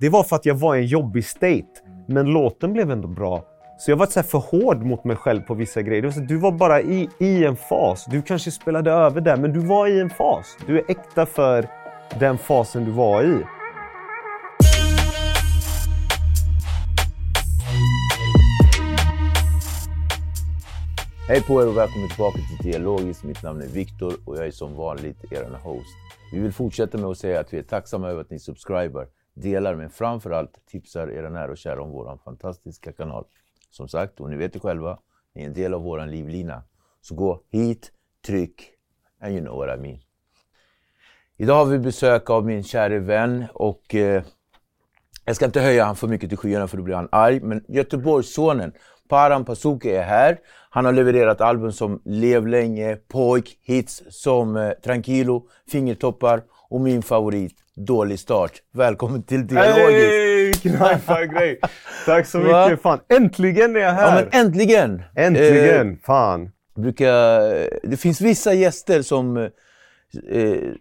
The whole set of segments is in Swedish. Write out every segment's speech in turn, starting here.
Det var för att jag var i en jobbig state. Men låten blev ändå bra. Så jag var så här för hård mot mig själv på vissa grejer. Var så, du var bara i, i en fas. Du kanske spelade över där, men du var i en fas. Du är äkta för den fasen du var i. Hej på er och välkommen tillbaka till Dialogiskt. Mitt namn är Viktor och jag är som vanligt er host. Vi vill fortsätta med att säga att vi är tacksamma över att ni subscriber, delar men framförallt tipsar era nära och kära om vår fantastiska kanal. Som sagt, och ni vet det själva, ni är en del av vår livlina. Så gå hit, tryck, and you know what I mean. Idag har vi besök av min kära vän och eh, jag ska inte höja han för mycket till skyarna för då blir han arg. Men Göteborgssonen Paran Pasuke är här. Han har levererat album som Lev länge, Pojk, hits som eh, Tranquilo, Fingertoppar och min favorit Dålig start. Välkommen till Dialogiskt! Hej! Knäppa grej! Tack så Va? mycket. Fan, äntligen är jag Ja här! men äntligen! äntligen! Eh, Fan. brukar, det finns vissa gäster som, eh,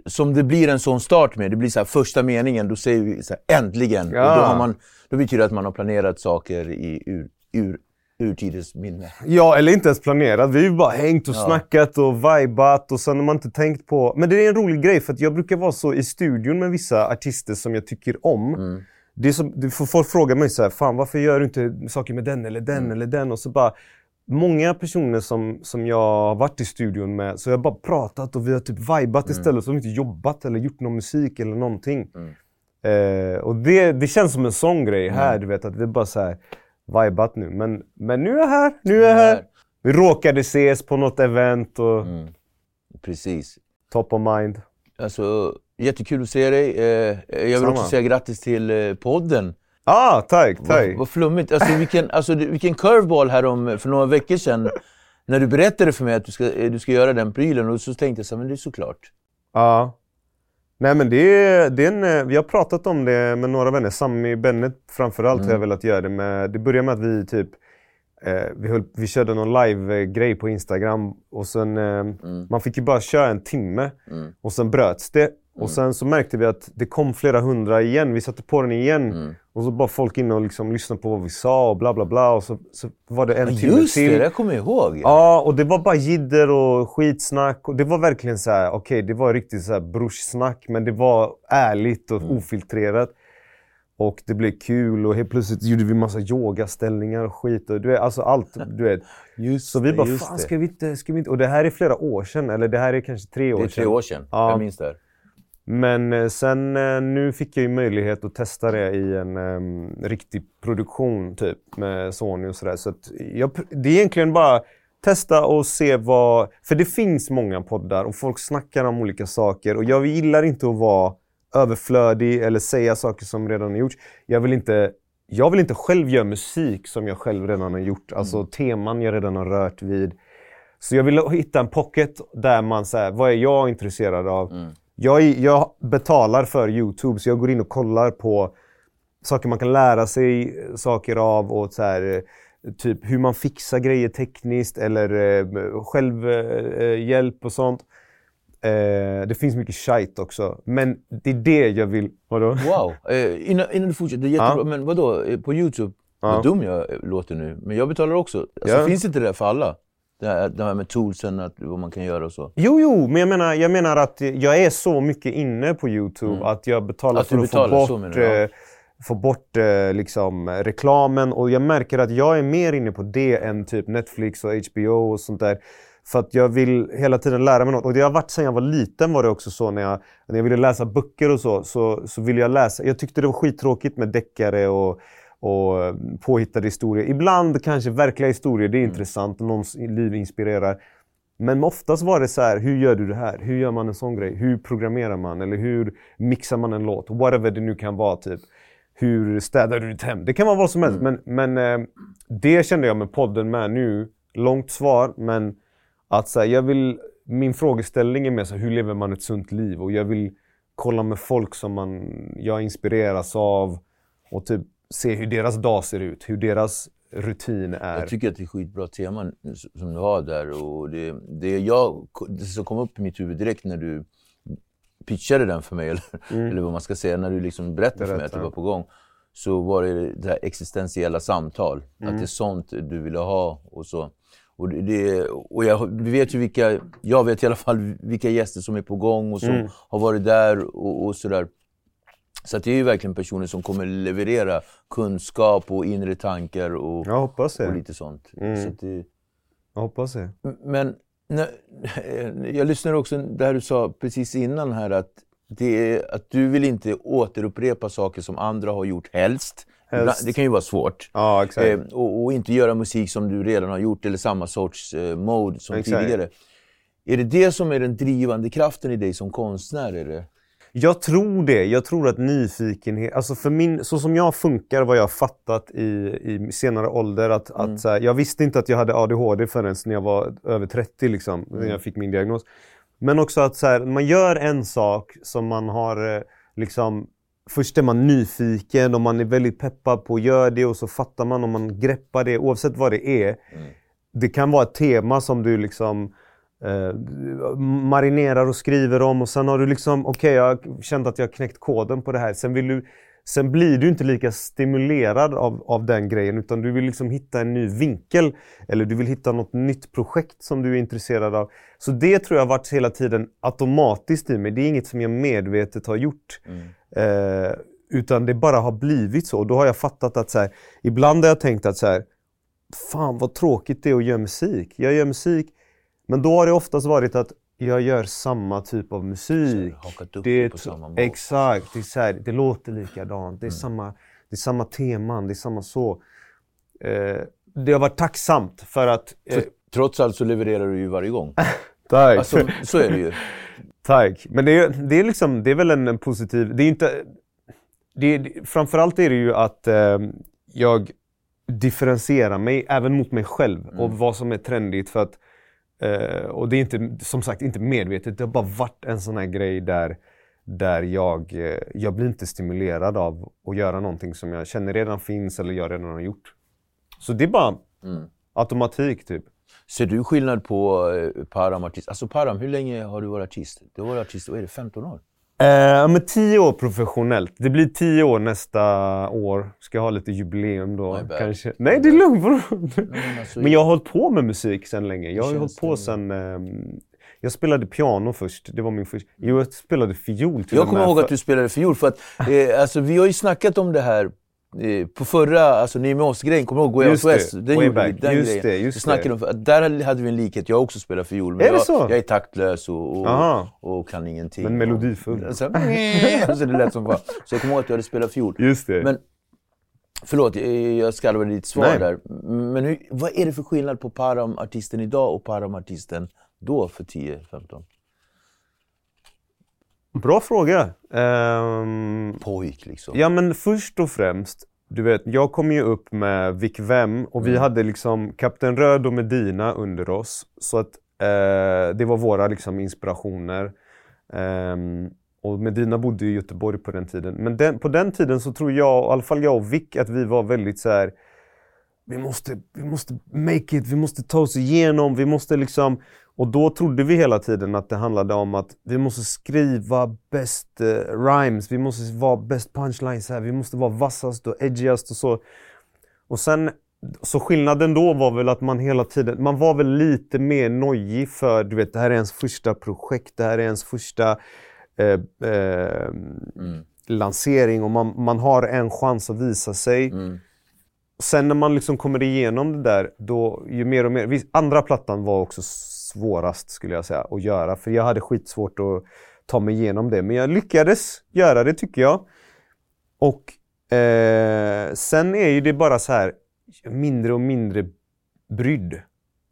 som det blir en sån start med. Det blir så här, första meningen, då säger vi så här, äntligen. Ja. Och då, har man, då betyder det att man har planerat saker i ur, ur, urtidens minne. Ja, eller inte ens planerat. Vi har ju bara hängt och Ja. snackat och vibat och sen har man inte tänkt på... Men det är en rolig grej för att jag brukar vara så i studion med vissa artister som jag tycker om. Mm. Det är som, du får folk fråga mig så här, fan varför gör du inte saker med den eller den Mm. eller den? Och så bara, många personer som, som jag har varit i studion med, så jag har bara pratat och vi har typ vibat istället. Så har vi inte jobbat eller gjort någon musik eller någonting. Mm. Eh, och det, det känns som en sån grej här, du vet att vi bara så här vibat nu. Men, men nu är jag här, nu är jag här. Vi råkade ses på något event och Mm. Precis. top of mind. Alltså, jättekul att se dig. Eh, jag vill Samma. också säga grattis till eh, podden. Ah, tack, tack. Vad, vad flummigt. Alltså, vilken, alltså, vilken curveball här om, för några veckor sedan. När du berättade för mig att du ska, eh, du ska göra den prylen och så tänkte jag så här, men det är såklart. Ja. Nej men det är, det är en, eh, vi har pratat om det med några vänner. Sami Bennett framförallt har jag velat göra det med. Det började med att vi typ eh, vi, höll, vi körde någon live-grej på Instagram och sen eh, man fick ju bara köra en timme Mm. och sen bröts det. Och sen så märkte vi att det kom flera hundra igen. Vi satte på den igen Mm. och så bara folk in och liksom lyssnade på vad vi sa och bla bla bla. Och så, så var det en Ja, timme just till. det, det kommer jag ihåg. Ja, och det var bara jidder och skitsnack. Och det var verkligen så här, okej, det var riktigt så här brorssnack, men det var ärligt och Mm. ofiltrerat. Och det blev kul och helt plötsligt gjorde vi massa yogaställningar och skit. Och du vet, alltså allt, du vet. Just Så vi bara, just fan ska vi, inte, ska vi inte... Och det här är flera år sedan, eller det här är kanske tre år Det är sedan. tre år sedan. Ja. Jag minns det. här. Men eh, sen eh, nu fick jag ju möjlighet att testa det i en em, riktig produktion typ med Sony och sådär. Så att jag, det är egentligen bara testa och se vad... För det finns många poddar och folk snackar om olika saker och jag gillar inte att vara överflödig eller säga saker som redan har gjorts. Jag vill inte, jag vill inte själv göra musik som jag själv redan har gjort. Alltså teman jag redan har rört vid. Så jag vill hitta en pocket där man säger, vad är jag intresserad av? Jag, jag betalar för Youtube, så jag går in och kollar på saker man kan lära sig saker av och så här, eh, typ hur man fixar grejer tekniskt eller eh, självhjälp och sånt. Eh, det finns mycket shite också. Men det är det jag vill... Vadå? Wow! Eh, innan, innan du fortsätter, det är jättebra. Ja. Men vadå, eh, på Youtube? Ja. Vad dum jag eh, låter nu. Men jag betalar också. Alltså, Ja. Finns inte det där för alla? Det här, det här med toolsen, att, vad man kan göra och så. Jo, jo, men jag menar, jag menar att jag är så mycket inne på Youtube att jag betalar Mm. Att för att betalar, så få bort, eh, få bort eh, liksom, reklamen. Och jag märker att jag är mer inne på det än typ Netflix och HBO och sånt där. För att jag vill hela tiden lära mig något. Och det har varit sedan jag var liten var det också så när jag, när jag ville läsa böcker och så, så, så ville jag läsa. Jag tyckte det var skittråkigt med deckare och, och eh, påhittade historier. Ibland kanske verkliga historier, det är intressant och någons liv inspirerar. Men oftast var det så här, hur gör du det här? Hur gör man en sån grej? Hur programmerar man? Eller hur mixar man en låt? Whatever det nu kan vara. typ. Hur städar du ditt hem? Det kan vara vad som helst. Men, men eh, det kände jag med podden med nu. Långt svar, men att så här, jag vill, min frågeställning är mer så här, hur lever man ett sunt liv? Och jag vill kolla med folk som man, jag inspireras av och typ se hur deras dag ser ut, hur deras rutin är. Jag tycker att det är skitbra teman som du har där. Och det, det, jag, det som kom upp i mitt huvud direkt när du pitchade den för mig, eller, eller vad man ska säga, när du liksom berättade för mig att det Berätta. var på gång. Så var det det här existentiella samtal. Att det är sånt du ville ha och så. Och, det- och jag vet ju vilka, jag vet i alla fall vilka gäster som är på gång och som har varit där och, och sådär. Så det är ju verkligen personer som kommer leverera kunskap och inre tankar och, Jag hoppas och det. lite sånt. Mm. Så det, Jag hoppas det. men när, jag lyssnade också där du sa precis innan här att, det är, att du vill inte återupprepa saker som andra har gjort helst. Helst. Det kan ju vara svårt. Ja, exakt. Eh, och, och inte göra musik som du redan har gjort eller samma sorts eh, mode som Exakt. tidigare. Är det det som är den drivande kraften i dig som konstnär? Är det? Jag tror det. Jag tror att nyfikenhet, alltså för min, så som jag funkar, vad jag har fattat i, i senare ålder, att, att så här, jag visste inte att jag hade ADHD förrän när jag var över 30, liksom, när jag fick min diagnos. Men också att så här, man gör en sak som man har, eh, liksom, först är man nyfiken och man är väldigt peppad på att göra det och så fattar man om man greppar det, oavsett vad det är. Det kan vara ett tema som du liksom eh, marinerar och skriver om och sen har du liksom, okej jag har känt att jag har knäckt koden på det här. Sen, vill du, sen blir du inte lika stimulerad av, av den grejen utan du vill liksom hitta en ny vinkel eller du vill hitta något nytt projekt som du är intresserad av. Så det tror jag har varit hela tiden automatiskt i mig. Det är inget som jag medvetet har gjort. Eh, utan det bara har blivit så. Och då har jag fattat att så här, ibland har jag tänkt att så här, fan vad tråkigt det är att göra musik. Jag gör musik, men då har det oftast varit att jag gör samma typ av musik. Det dig är på t- samma mål. Exakt, det, är så här, det låter likadant. Det Mm. är, samma, det är samma teman, det är samma så. Eh, det har varit tacksamt för att... Eh, För, trots allt så levererar du ju varje gång. tack. Alltså, så är det ju. Tack. Men det är, det är, liksom, det är väl en, en positiv... Det är inte... Det är, framförallt är det ju att eh, jag differentierar mig även mot mig själv och vad som är trendigt. För att, eh, och det är inte, som sagt inte medvetet. Det har bara varit en sån här grej där, där jag, eh, jag blir inte stimulerad av att göra någonting som jag känner redan finns eller jag redan har gjort. Så det är bara automatik typ. Ser du skillnad på eh, Param artist? Alltså Param, hur länge har du varit artist? Du har varit artist, vad är det, 15 år? Eh, men tio år professionellt. Det blir tio år nästa år. Ska jag ha lite jubileum då kanske. Nej, det är lugnt. men jag har hållit på med musik sedan länge. Jag har hållit på sedan... ehm, Jag spelade piano först. Det var min första. Jo, jag spelade fiol till Jag kommer ihåg att du spelade fiol för att eh, alltså, vi har ju snackat om det här eh, på förra, alltså Ni med oss-grejen, kommer du ihåg? Out Just det, West? Den way vi, back. den Just grejen. det, just vi snackade det. om, där hade vi en likhet, jag har också spelat fiol. Men Är det jag, så? jag är taktlös och, och, och kan ingenting. Men melodifull. Och, så, alltså, det lät som fan. Så jag kommer ihåg att du hade spelat fiol. Just det. Men, förlåt, jag, jag skarvade ditt svar Nej. där. Men hur, vad är det för skillnad på Param-artisten idag och Param-artisten då för 10-15? Bra fråga. Ehm, Pojk liksom. Ja men först och främst, du vet, jag kom ju upp med Vic Vem och vi hade liksom Kapten Röd och Medina under oss. Så att eh, det var våra liksom inspirationer. Ehm, och Medina bodde i Göteborg på den tiden. Men den, på den tiden så tror jag, i alla fall jag och Vic, att vi var väldigt så här. Vi måste, vi måste make it, vi måste ta oss igenom, vi måste liksom... Och då trodde vi hela tiden att det handlade om att vi måste skriva bäst eh, rhymes, vi måste vara bäst punchlines här, vi måste vara vassast och edgigast och så. Och sen, så skillnaden då var väl att man hela tiden, man var väl lite mer nojig för, du vet, det här är ens första projekt, det här är ens första eh, eh, lansering och man, man har en chans att visa sig. Sen när man liksom kommer igenom det där, då ju mer och mer... Andra plattan var också svårast skulle jag säga att göra. För jag hade skitsvårt att ta mig igenom det. Men jag lyckades göra det tycker jag. Och eh, sen är ju det bara så här mindre och mindre brydd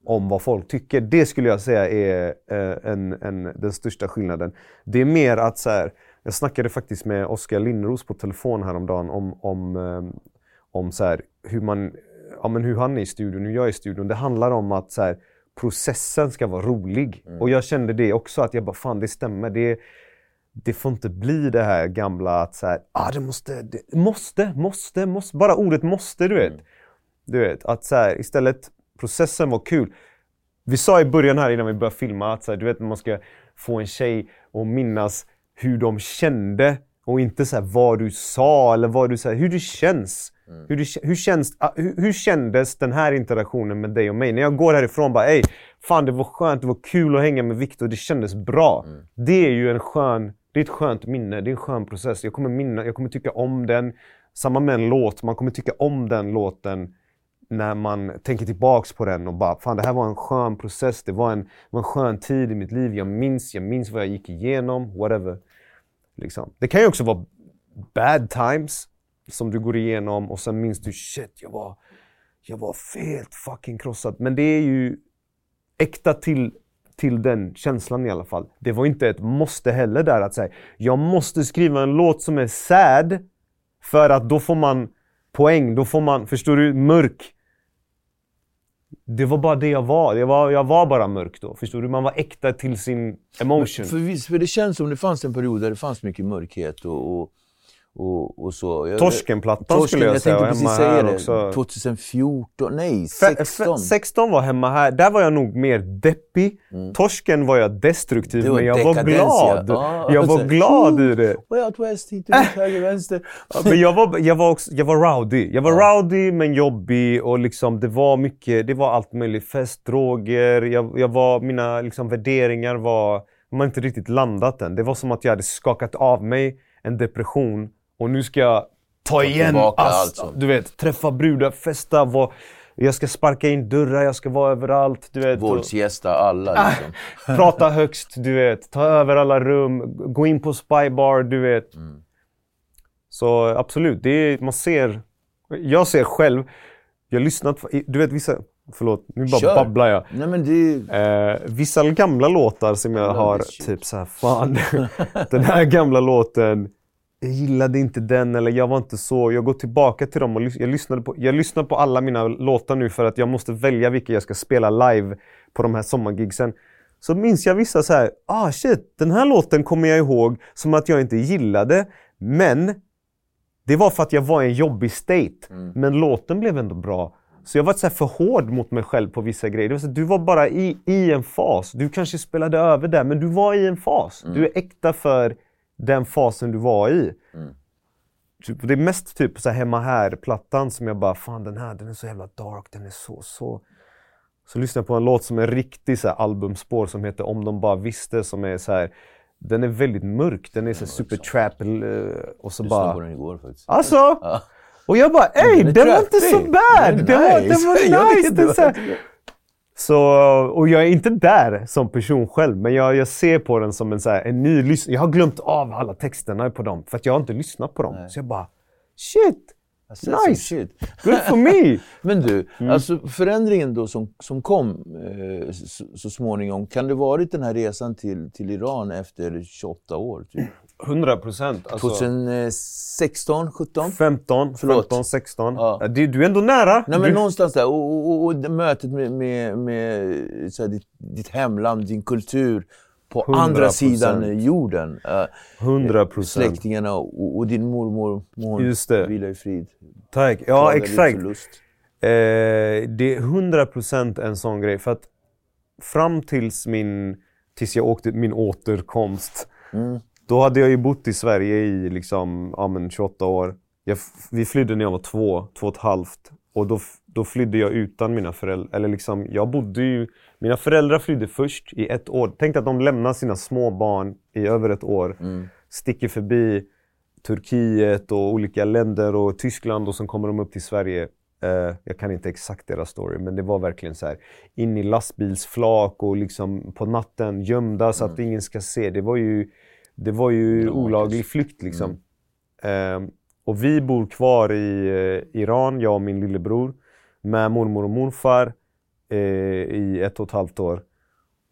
om vad folk tycker. Det skulle jag säga är eh, en, en, den största skillnaden. Det är mer att så här, jag snackade faktiskt med Oskar Lindros på telefon häromdagen om, om, eh, om så här, hur, man, ja, men hur han är i studion, hur jag är i studion. Det handlar om att så här, processen ska vara rolig. Och jag kände det också, att jag bara fan det stämmer. Det, det får inte bli det här gamla att så här, ah, det måste, det, måste, måste, måste. Bara ordet måste, du vet. Du vet, att så här, istället processen var kul. Vi sa i början här innan vi började filma att så här, du vet man ska få en tjej att minnas hur de kände och inte så här, vad du sa eller vad du sa, hur det känns. Hur, det, hur, känns ah, hur, hur kändes den här interaktionen med dig och mig? När jag går härifrån bara ey, fan det var skönt, det var kul att hänga med Viktor, det kändes bra. Det är ju en skön, det är ett skönt minne, det är en skön process. Jag kommer, minna, jag kommer tycka om den. Samma med en låt, man kommer tycka om den låten när man tänker tillbaks på den och bara fan det här var en skön process, det var en, det var en skön tid i mitt liv, jag minns, jag minns vad jag gick igenom, whatever. Liksom. Det kan ju också vara bad times som du går igenom och sen minns du shit, jag var, jag var helt fucking krossad. Men det är ju äkta till, till den känslan i alla fall. Det var inte ett måste heller där att säga jag måste skriva en låt som är sad för att då får man poäng, då får man, förstår du, mörk. Det var bara det jag var. Jag var, jag var bara mörk då. Förstår du? Man var äkta till sin emotion. För, för det känns som det fanns en period där det fanns mycket mörkhet och, och, och, och så. Jag- Torskenplattan skulle jag säga, tänkte och precis hemma säga här det. också. 2014, nej Fe- 16. fe- 16 var hemma här. Där var jag nog mer deppig. Torsken var jag destruktiv, var men jag var glad. ja. Jag var glad i det. Way out west, hit och dit, höger, vänster. Ja, Men jag var, jag, var också, jag var rowdy. Jag var rowdy men jobbig och liksom det var mycket, det var allt möjligt. Fest, droger, jag, jag var, mina liksom, värderingar var, har inte riktigt landat än. Det var som att jag hade skakat av mig en depression och nu ska jag ta igen allt. Du vet, träffa brudar, festa, var, jag ska sparka in dörrar, jag ska vara överallt. Du vet, Våldsgästa alla liksom. Prata högst, du vet. Ta över alla rum. Gå in på spybar, du vet. Så absolut, det är, man ser... Jag ser själv. Jag har lyssnat. Du vet vissa... Förlåt, nu bara Kör. babblar jag. Nej men det... Eh, vissa gamla låtar som jag har, typ såhär, fan. den här gamla låten, jag gillade inte den eller jag var inte så. Jag går tillbaka till dem och jag lyssnade på, jag lyssnar på alla mina låtar nu för att jag måste välja vilka jag ska spela live på de här sommargigsen. Så minns jag vissa så här, ah shit, den här låten kommer jag ihåg som att jag inte gillade. Men det var för att jag var i en jobbig state. Men låten blev ändå bra. Så jag var så här för hård mot mig själv på vissa grejer. Det var så, du var bara i, i en fas. Du kanske spelade över där, men du var i en fas. Du är äkta för den fasen du var i. Typ, det är mest typ så här hemma här-plattan som jag bara, fan den här den är så jävla dark, den är så, så, Så lyssnade jag på en låt som är riktig så här, albumspår som heter Om de bara visste som är så här. Den är väldigt mörk, den är så super trap eh, och så bara... på den igår faktiskt. Alltså! Och jag bara ey, Den den var inte så bad! Den Den var, den var nice! Den så, här. Så, och jag är inte där som person själv, men jag, jag ser på den som en, så här, en ny lyssnare. Jag har glömt av alla texterna på dem, för att jag har inte lyssnat på dem. Så jag bara, shit! Nice! shit. Good for me! Men du, Mm. alltså förändringen då som, som kom eh, så, så småningom, kan det varit den här resan till, till Iran efter 28 år? Typ? 100 procent. Alltså, 2016, 17? 15, Förlåt. 15, 16. Ja. Du, du är ändå nära. Nej men du, någonstans där, och, och, och, mötet med, med, med så här, ditt, ditt hemland, din kultur på 100%. andra sidan jorden. Uh, 100 procent. släktingarna och, och din mormor, hon Just det. vila i frid. Tack. Ja, exakt. Eh, det är 100% en sån grej. För att fram tills, min, tills jag åkte min återkomst, Mm. Då hade jag ju bott i Sverige i liksom, ja, men 28 år. Jag, vi flydde när jag var två, två och ett halvt. Och då, då flydde jag utan mina föräldrar. Eller liksom, jag bodde ju... Mina föräldrar flydde först i ett år. Tänk att de lämnar sina små barn i över ett år. Sticker förbi Turkiet och olika länder och Tyskland och sen kommer de upp till Sverige. Eh, jag kan inte exakt deras story, men det var verkligen så här in i lastbilsflak och liksom på natten gömda så att ingen ska se. Det var ju, det var ju Dramatiskt. olaglig flykt liksom. Eh, och vi bor kvar i eh, Iran, jag och min lillebror, med mormor och morfar eh, i ett och ett halvt år.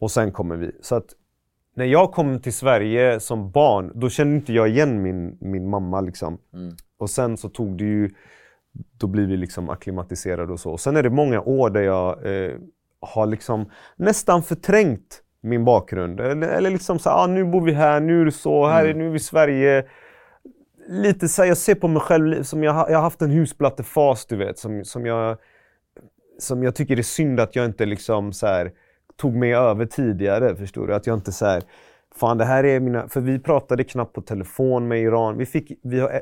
Och sen kommer vi. Så att när jag kom till Sverige som barn, då kände inte jag igen min, min mamma. Liksom. Och sen så tog det ju, då blir vi liksom akklimatiserade och så. Och sen är det många år där jag eh, har liksom nästan förträngt min bakgrund. Eller, eller liksom så ah, nu bor vi här, nu är det så, här är, nu är vi i Sverige. Lite så här, jag ser på mig själv som jag, jag har haft en husplattefas, du vet, som, som jag som jag tycker är synd att jag inte liksom så här, tog mig över tidigare. Förstår du? Att jag inte så här, fan det här är mina... För vi pratade knappt på telefon med Iran. Vi fick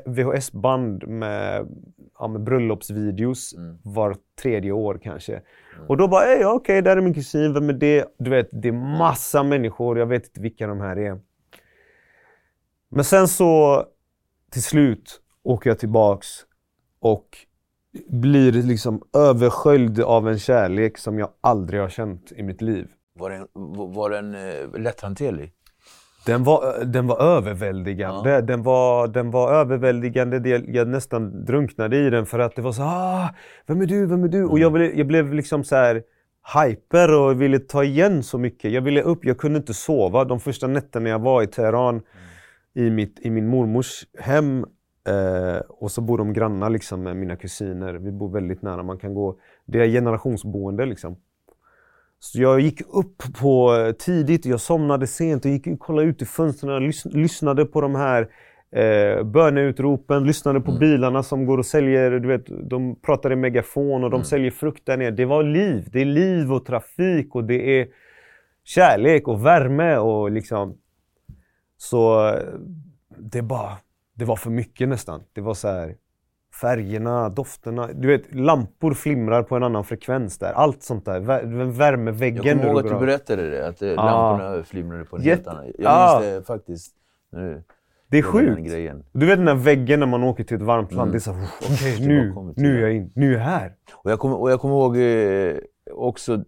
VHS-band med, ja, med bröllopsvideos var tredje år kanske. Och då bara, "Ey, ja, okej, där är min kusin, vem är det? Du vet, det är massa människor, jag vet inte vilka de här är. Men sen så, till slut, åker jag tillbaks och blir liksom översköljd av en kärlek som jag aldrig har känt i mitt liv. Var den, var den eh, lätthanterlig? Den var, den var överväldigande. Den, var, den var överväldigande. Jag nästan drunknade i den för att det var så ah, Vem är du? Vem är du? Och jag, blev, jag blev liksom så här hyper och ville ta igen så mycket. Jag ville upp, jag kunde inte sova. De första nätterna jag var i Teheran i, mitt, i min mormors hem eh, och så bor de grannar liksom med mina kusiner. Vi bor väldigt nära. Man kan gå, det är generationsboende liksom. Så jag gick upp på eh, tidigt, jag somnade sent och gick och kollade ut i fönstren lyssnade på de här eh, böneutropen, lyssnade på bilarna som går och säljer, du vet, de pratar i megafon och de säljer frukt där nere. Det var liv, det är liv och trafik och det är kärlek och värme och liksom så eh, det bara, det var för mycket nästan. Det var så här färgerna, dofterna. Du vet, lampor flimrar på en annan frekvens där. Allt sånt där. Vär, värmeväggen. Jag kommer ihåg att du berättade det, att Ah. lamporna flimrade på en Jätte- helt annan... Jag Ah. minns det faktiskt nu. Det är sjukt. Du vet den där väggen när man åker till ett varmt land. Mm. Det är så här, okej Det nu, nu är jag in. Nu är jag här. Och jag kommer, och jag kommer ihåg eh, också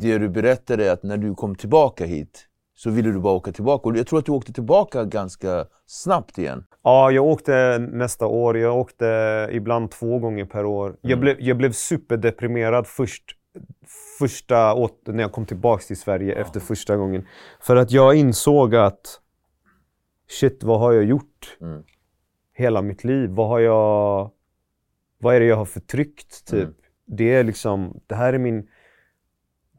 det du berättade, att när du kom tillbaka hit så ville du bara åka tillbaka. Och jag tror att du åkte tillbaka ganska snabbt igen. Ja, jag åkte nästa år. Jag åkte ibland två gånger per år. Jag, blev, jag blev superdeprimerad först. Första när jag kom tillbaka till Sverige efter första gången. För att jag insåg att shit, vad har jag gjort? Mm. Hela mitt liv. Vad har jag... Vad är det jag har förtryckt? Typ. Mm. Det är liksom, det här är min...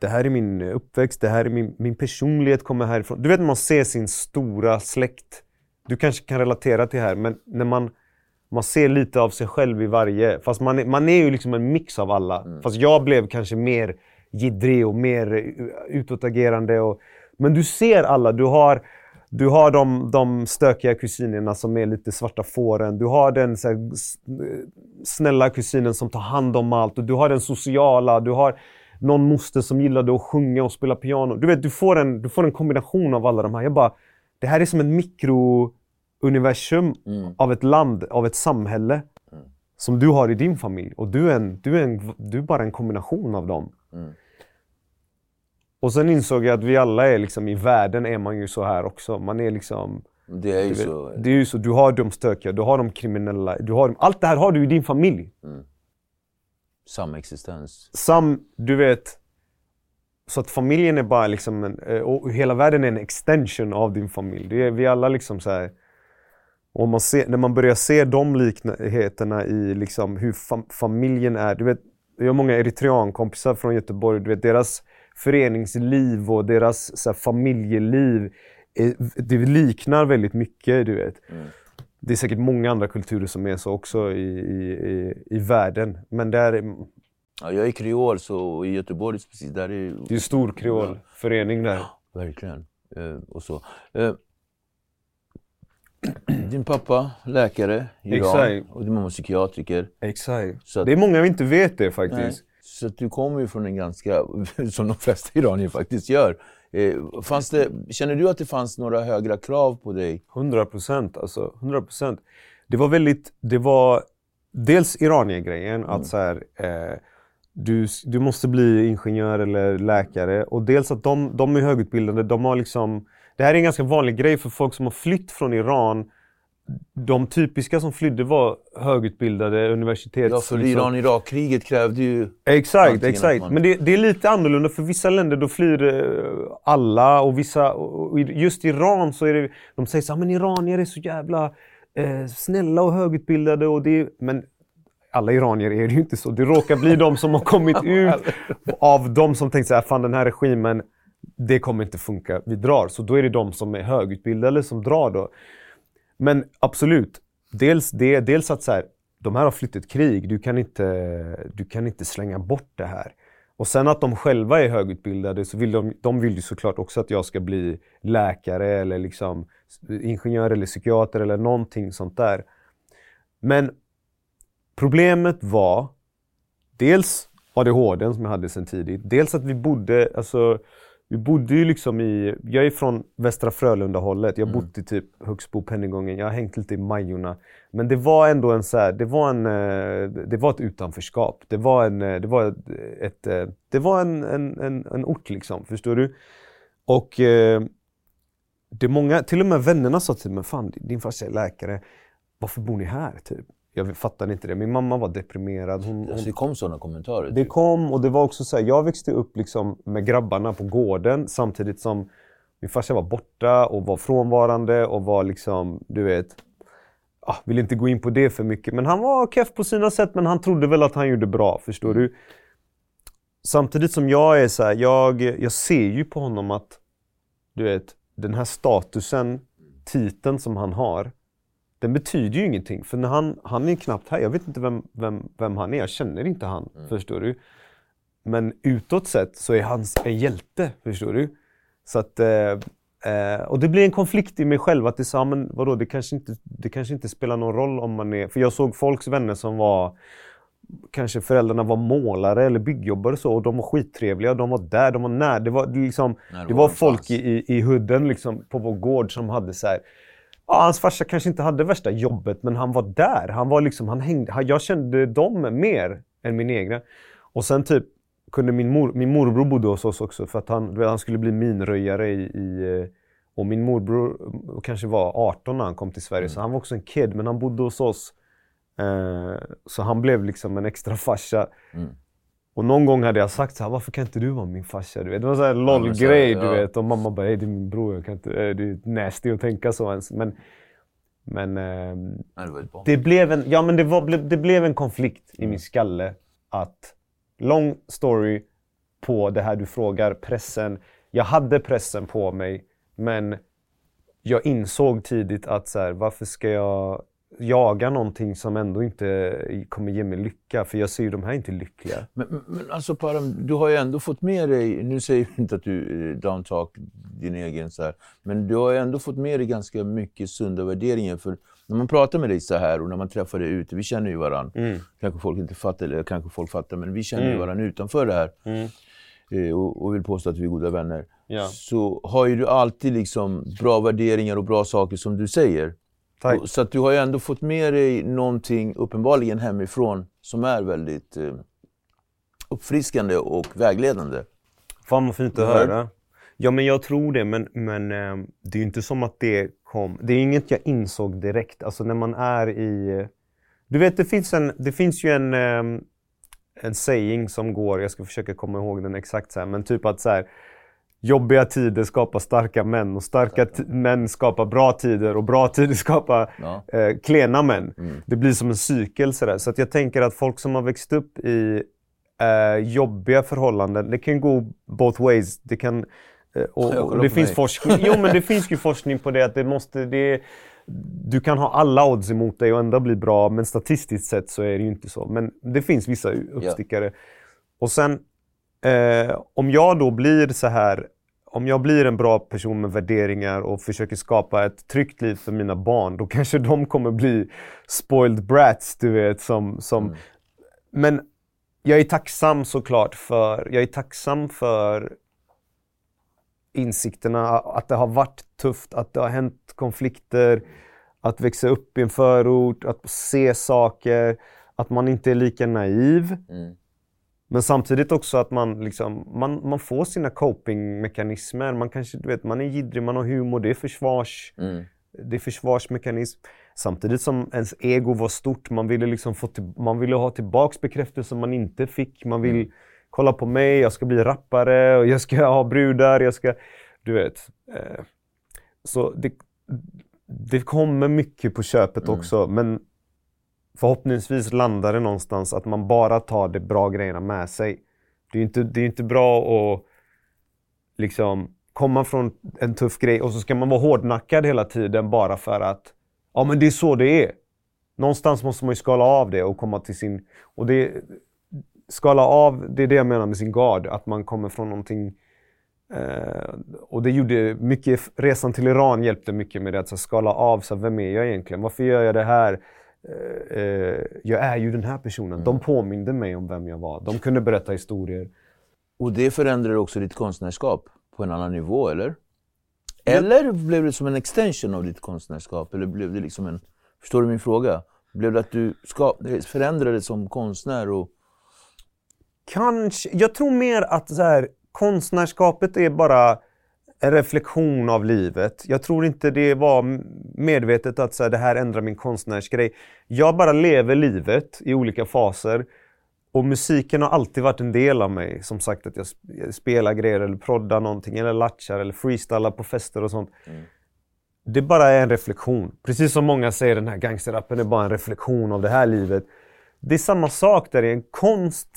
Det här är min uppväxt, det här är min, min personlighet kommer härifrån. Du vet när man ser sin stora släkt. Du kanske kan relatera till det här, men när man, man ser lite av sig själv i varje. Fast man är, man är ju liksom en mix av alla. Fast jag blev kanske mer jiddrig och mer utåtagerande. Och, men du ser alla. Du har, du har de, de stökiga kusinerna som är lite svarta fåren. Du har den här, snälla kusinen som tar hand om allt. Och du har den sociala. Du har någon moster som gillade att sjunga och spela piano. Du vet, du får en, du får en kombination av alla de här. Jag bara, det här är som ett mikrouniversum Mm. av ett land, av ett samhälle. Som du har i din familj. Och du är, en, du är, en, du är bara en kombination av dem. Mm. Och sen insåg jag att vi alla är liksom, i världen är man ju så här också. Man är liksom... Det är ju Du, vet, så. det är ju så, du har de stökiga, du har de kriminella, du har, allt det här har du i din familj. Samexistens. Sam, du vet, så att familjen är bara liksom en, eh, och hela världen är en extension av din familj. Det är, vi alla liksom så här, och man ser, när man börjar se de likheterna i liksom hur fam, familjen är. Du vet, jag har många eritreankompisar från Göteborg. Du vet, deras föreningsliv och deras så här, familjeliv, är, det liknar väldigt mycket. Du vet. Det är säkert många andra kulturer som är så också i, i, i, världen. Men där, är- Ja, jag är kreol, så i Göteborg precis där är det är en stor kreolförening där. Verkligen. Eh, och så. Eh, din pappa, läkare i Iran och din mamma psykiatriker. Exakt. Så att- Det är många vi inte vet det Nej. faktiskt. Så att du kommer ju från en ganska, som de flesta iranier faktiskt gör. Eh, fanns det, känner du att det fanns några högre krav på dig? 100 procent. Alltså, 100 procent. Det var väldigt, det var dels Iranier-grejen, att så här, eh, du, du måste bli ingenjör eller läkare. Och dels att de, de är högutbildade, de har liksom, det här är en ganska vanlig grej för folk som har flytt från Iran. De typiska som flydde var högutbildade universitets... Ja, för liksom- Iran-Irak-kriget krävde ju... Exakt, exakt. man- Men det, det är lite annorlunda för vissa länder då flyr eh, alla och vissa, och just Iran så är det, de säger så här, men iranier är så jävla eh, snälla och högutbildade och det, men alla iranier är det ju inte så. Det råkar bli de som har kommit ut av de som tänkt så här, fan den här regimen, det kommer inte funka, vi drar. Så då är det de som är högutbildade som drar då. Men absolut, dels det, dels att så här, de här har flytt ett krig, du kan, inte, du kan inte slänga bort det här. Och sen att de själva är högutbildade, så vill de, de vill ju såklart också att jag ska bli läkare eller liksom ingenjör eller psykiater eller någonting sånt där. Men problemet var dels ADHD som jag hade sedan tidigt. Dels att vi bodde, alltså, vi bodde ju liksom i, jag är från Västra Frölunda-hållet. Jag har bott i typ Högsbo, Pennygången, jag har hängt lite i Majorna. Men det var ändå en så här, det var en, eh, det var ett utanförskap. Det var en, eh, det var ett, eh, det var en, en, en, en ort liksom, förstår du? Och det många, till och med vännerna sa till mig, fan din farsa är läkare, varför bor ni här? Typ. Jag fattade inte det. Min mamma var deprimerad. Hon, Alltså, det kom sådana kommentarer. det kom och det var också så här, jag växte upp liksom med grabbarna på gården samtidigt som min farsa var borta och var frånvarande och var liksom, du vet, ah, vill inte gå in på det för mycket. Men han var keff på sina sätt men han trodde väl att han gjorde bra, förstår du? Samtidigt som jag är så här, jag, jag ser ju på honom att, du vet, den här statusen, titeln som han har, den betyder ju ingenting. För när han, han är knappt här. Jag vet inte vem, vem, vem han är. Jag känner inte han. Förstår du? Men utåt sett så är han en hjälte. Förstår du? Så att, eh, eh, och det blir en konflikt i mig själv. Att det så, men vadå, det kanske, inte, det kanske inte spelar någon roll om man är... För jag såg folks vänner som var... Kanske föräldrarna var målare eller byggjobbare och så och de var skittrevliga. De var där, de var nära. Det var, liksom, det var folk i, i, i hudden liksom, på vår gård som hade så här, Ja, hans farsa kanske inte hade värsta jobbet, men han var där. Han var liksom, han hängde, jag kände dem mer än min egna. Och sen typ kunde min, mor, min morbror bodde hos oss också för att han, han skulle bli minröjare i, i eh, och min morbror eh, kanske var 18 när han kom till Sverige, så han var också en kid, men han bodde hos oss. Eh, så han blev liksom en extra farsa. Och någon gång hade jag sagt så här, varför kan inte du vara min farsa? Du vet, det var en LOL-grej, du ja. vet. Och mamma bara, "Hej, det är min bror, jag kan inte, eh, det är nasty att tänka så ens. Men, men ehm, det det blev en, ja, men det, var, det blev en konflikt i min skalle. Att, long story på det här du frågar, pressen. Jag hade pressen på mig, men jag insåg tidigt att så här, varför ska jag jaga någonting som ändå inte kommer ge mig lycka? För jag ser ju de här inte lyckliga. Men, men- alltså Param, du har ju ändå fått med dig, nu säger du inte att du eh, downtalk din egen så här, men du har ju ändå fått med dig ganska mycket sunda värderingar. För när man pratar med dig så här och när man träffar dig ute, vi känner ju varandra. Kanske folk inte fattar, eller kanske folk fattar, men vi känner ju varandra utanför det här. eh, och, och vill påstå att vi är goda vänner, Ja. så har ju du alltid liksom bra värderingar och bra saker som du säger. Tack. Så att du har ju ändå fått med dig någonting uppenbarligen hemifrån som är väldigt eh, uppfriskande och vägledande. Fan vad fint att Ja. höra. Ja men jag tror det men, men eh, det är ju inte som att det kom. Det är inget jag insåg direkt. Alltså när man är i... Du vet det finns, en, det finns ju en, eh, en saying som går, jag ska försöka komma ihåg den exakt så här, men typ att så här, Jobbiga tider skapar starka män och starka män skapar bra tider och bra tider skapar Ja. eh, klena män. Mm. Det blir som en cykel sådär. Så att jag tänker att folk som har växt upp i eh, jobbiga förhållanden, det kan gå both ways. Det kan... Eh, och, och det finns mig. forskning. Jo men det finns ju forskning på det att det måste... Det, du kan ha alla odds emot dig och ändå bli bra, men statistiskt sett så är det ju inte så. Men det finns vissa uppstickare. Och sen, eh, om jag då blir så här, om jag blir en bra person med värderingar och försöker skapa ett tryggt liv för mina barn, då kanske de kommer bli spoiled brats, du vet. Som, som, Men jag är tacksam såklart för, jag är tacksam för insikterna, att det har varit tufft, att det har hänt konflikter, att växa upp i en förort, att se saker, att man inte är lika naiv. Mm. Men samtidigt också att man, liksom, man, man får sina copingmekanismer. Man kanske, du vet, man är jiddrig, man har humor, det är, försvars, Mm. det är försvarsmekanism. Samtidigt som ens ego var stort, man ville, liksom få till, man ville ha tillbaks bekräftelse man inte fick. Man vill kolla på mig, jag ska bli rappare och jag ska ha brudar, jag ska... Du vet. Eh, så det, det kommer mycket på köpet också, men förhoppningsvis landar det någonstans att man bara tar de bra grejerna med sig. Det är ju inte, det är inte bra att liksom komma från en tuff grej och så ska man vara hårdnackad hela tiden bara för att ja men det är så det är. Någonstans måste man ju skala av det och komma till sin... Och det, skala av, det är det jag menar med sin gard, att man kommer från någonting Eh, och det gjorde mycket, resan till Iran hjälpte mycket med det, att så, skala av, så, vem är jag egentligen? Varför gör jag det här? Eh, eh, jag är ju den här personen. De påminde mig om vem jag var. De kunde berätta historier. Och det förändrar också ditt konstnärskap på en annan nivå, eller? Eller blev det som en extension av ditt konstnärskap? Eller blev det liksom en... Förstår du min fråga? Blev det att du ska, förändrades som konstnär och... Kanske, jag tror mer att så här, konstnärskapet är bara en reflektion av livet. Jag tror inte det var medvetet att så här, det här ändrar min konstnärsgrej. Jag bara lever livet i olika faser. Och musiken har alltid varit en del av mig. Som sagt att jag sp- jag spelar grejer eller proddar någonting eller latchar eller freestylar på fester och sånt. Det bara är en reflektion. Precis som många säger den här gangsterrappen är bara en reflektion av det här livet. Det är samma sak där, en konst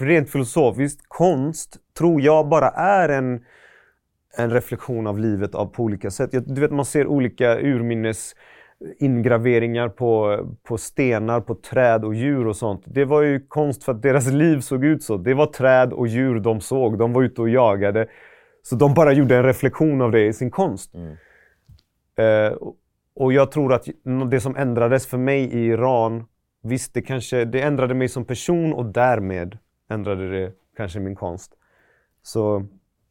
rent filosofiskt, konst tror jag bara är en, en reflektion av livet av, på olika sätt. Du vet, man ser olika urminnes ingraveringar på, på stenar, på träd och djur och sånt. Det var ju konst för att deras liv såg ut så. Det var träd och djur de såg. De var ute och jagade. Så de bara gjorde en reflektion av det i sin konst. Eh, och- och jag tror att det som ändrades för mig i Iran, visst det kanske, det ändrade mig som person och därmed ändrade det kanske min konst. Så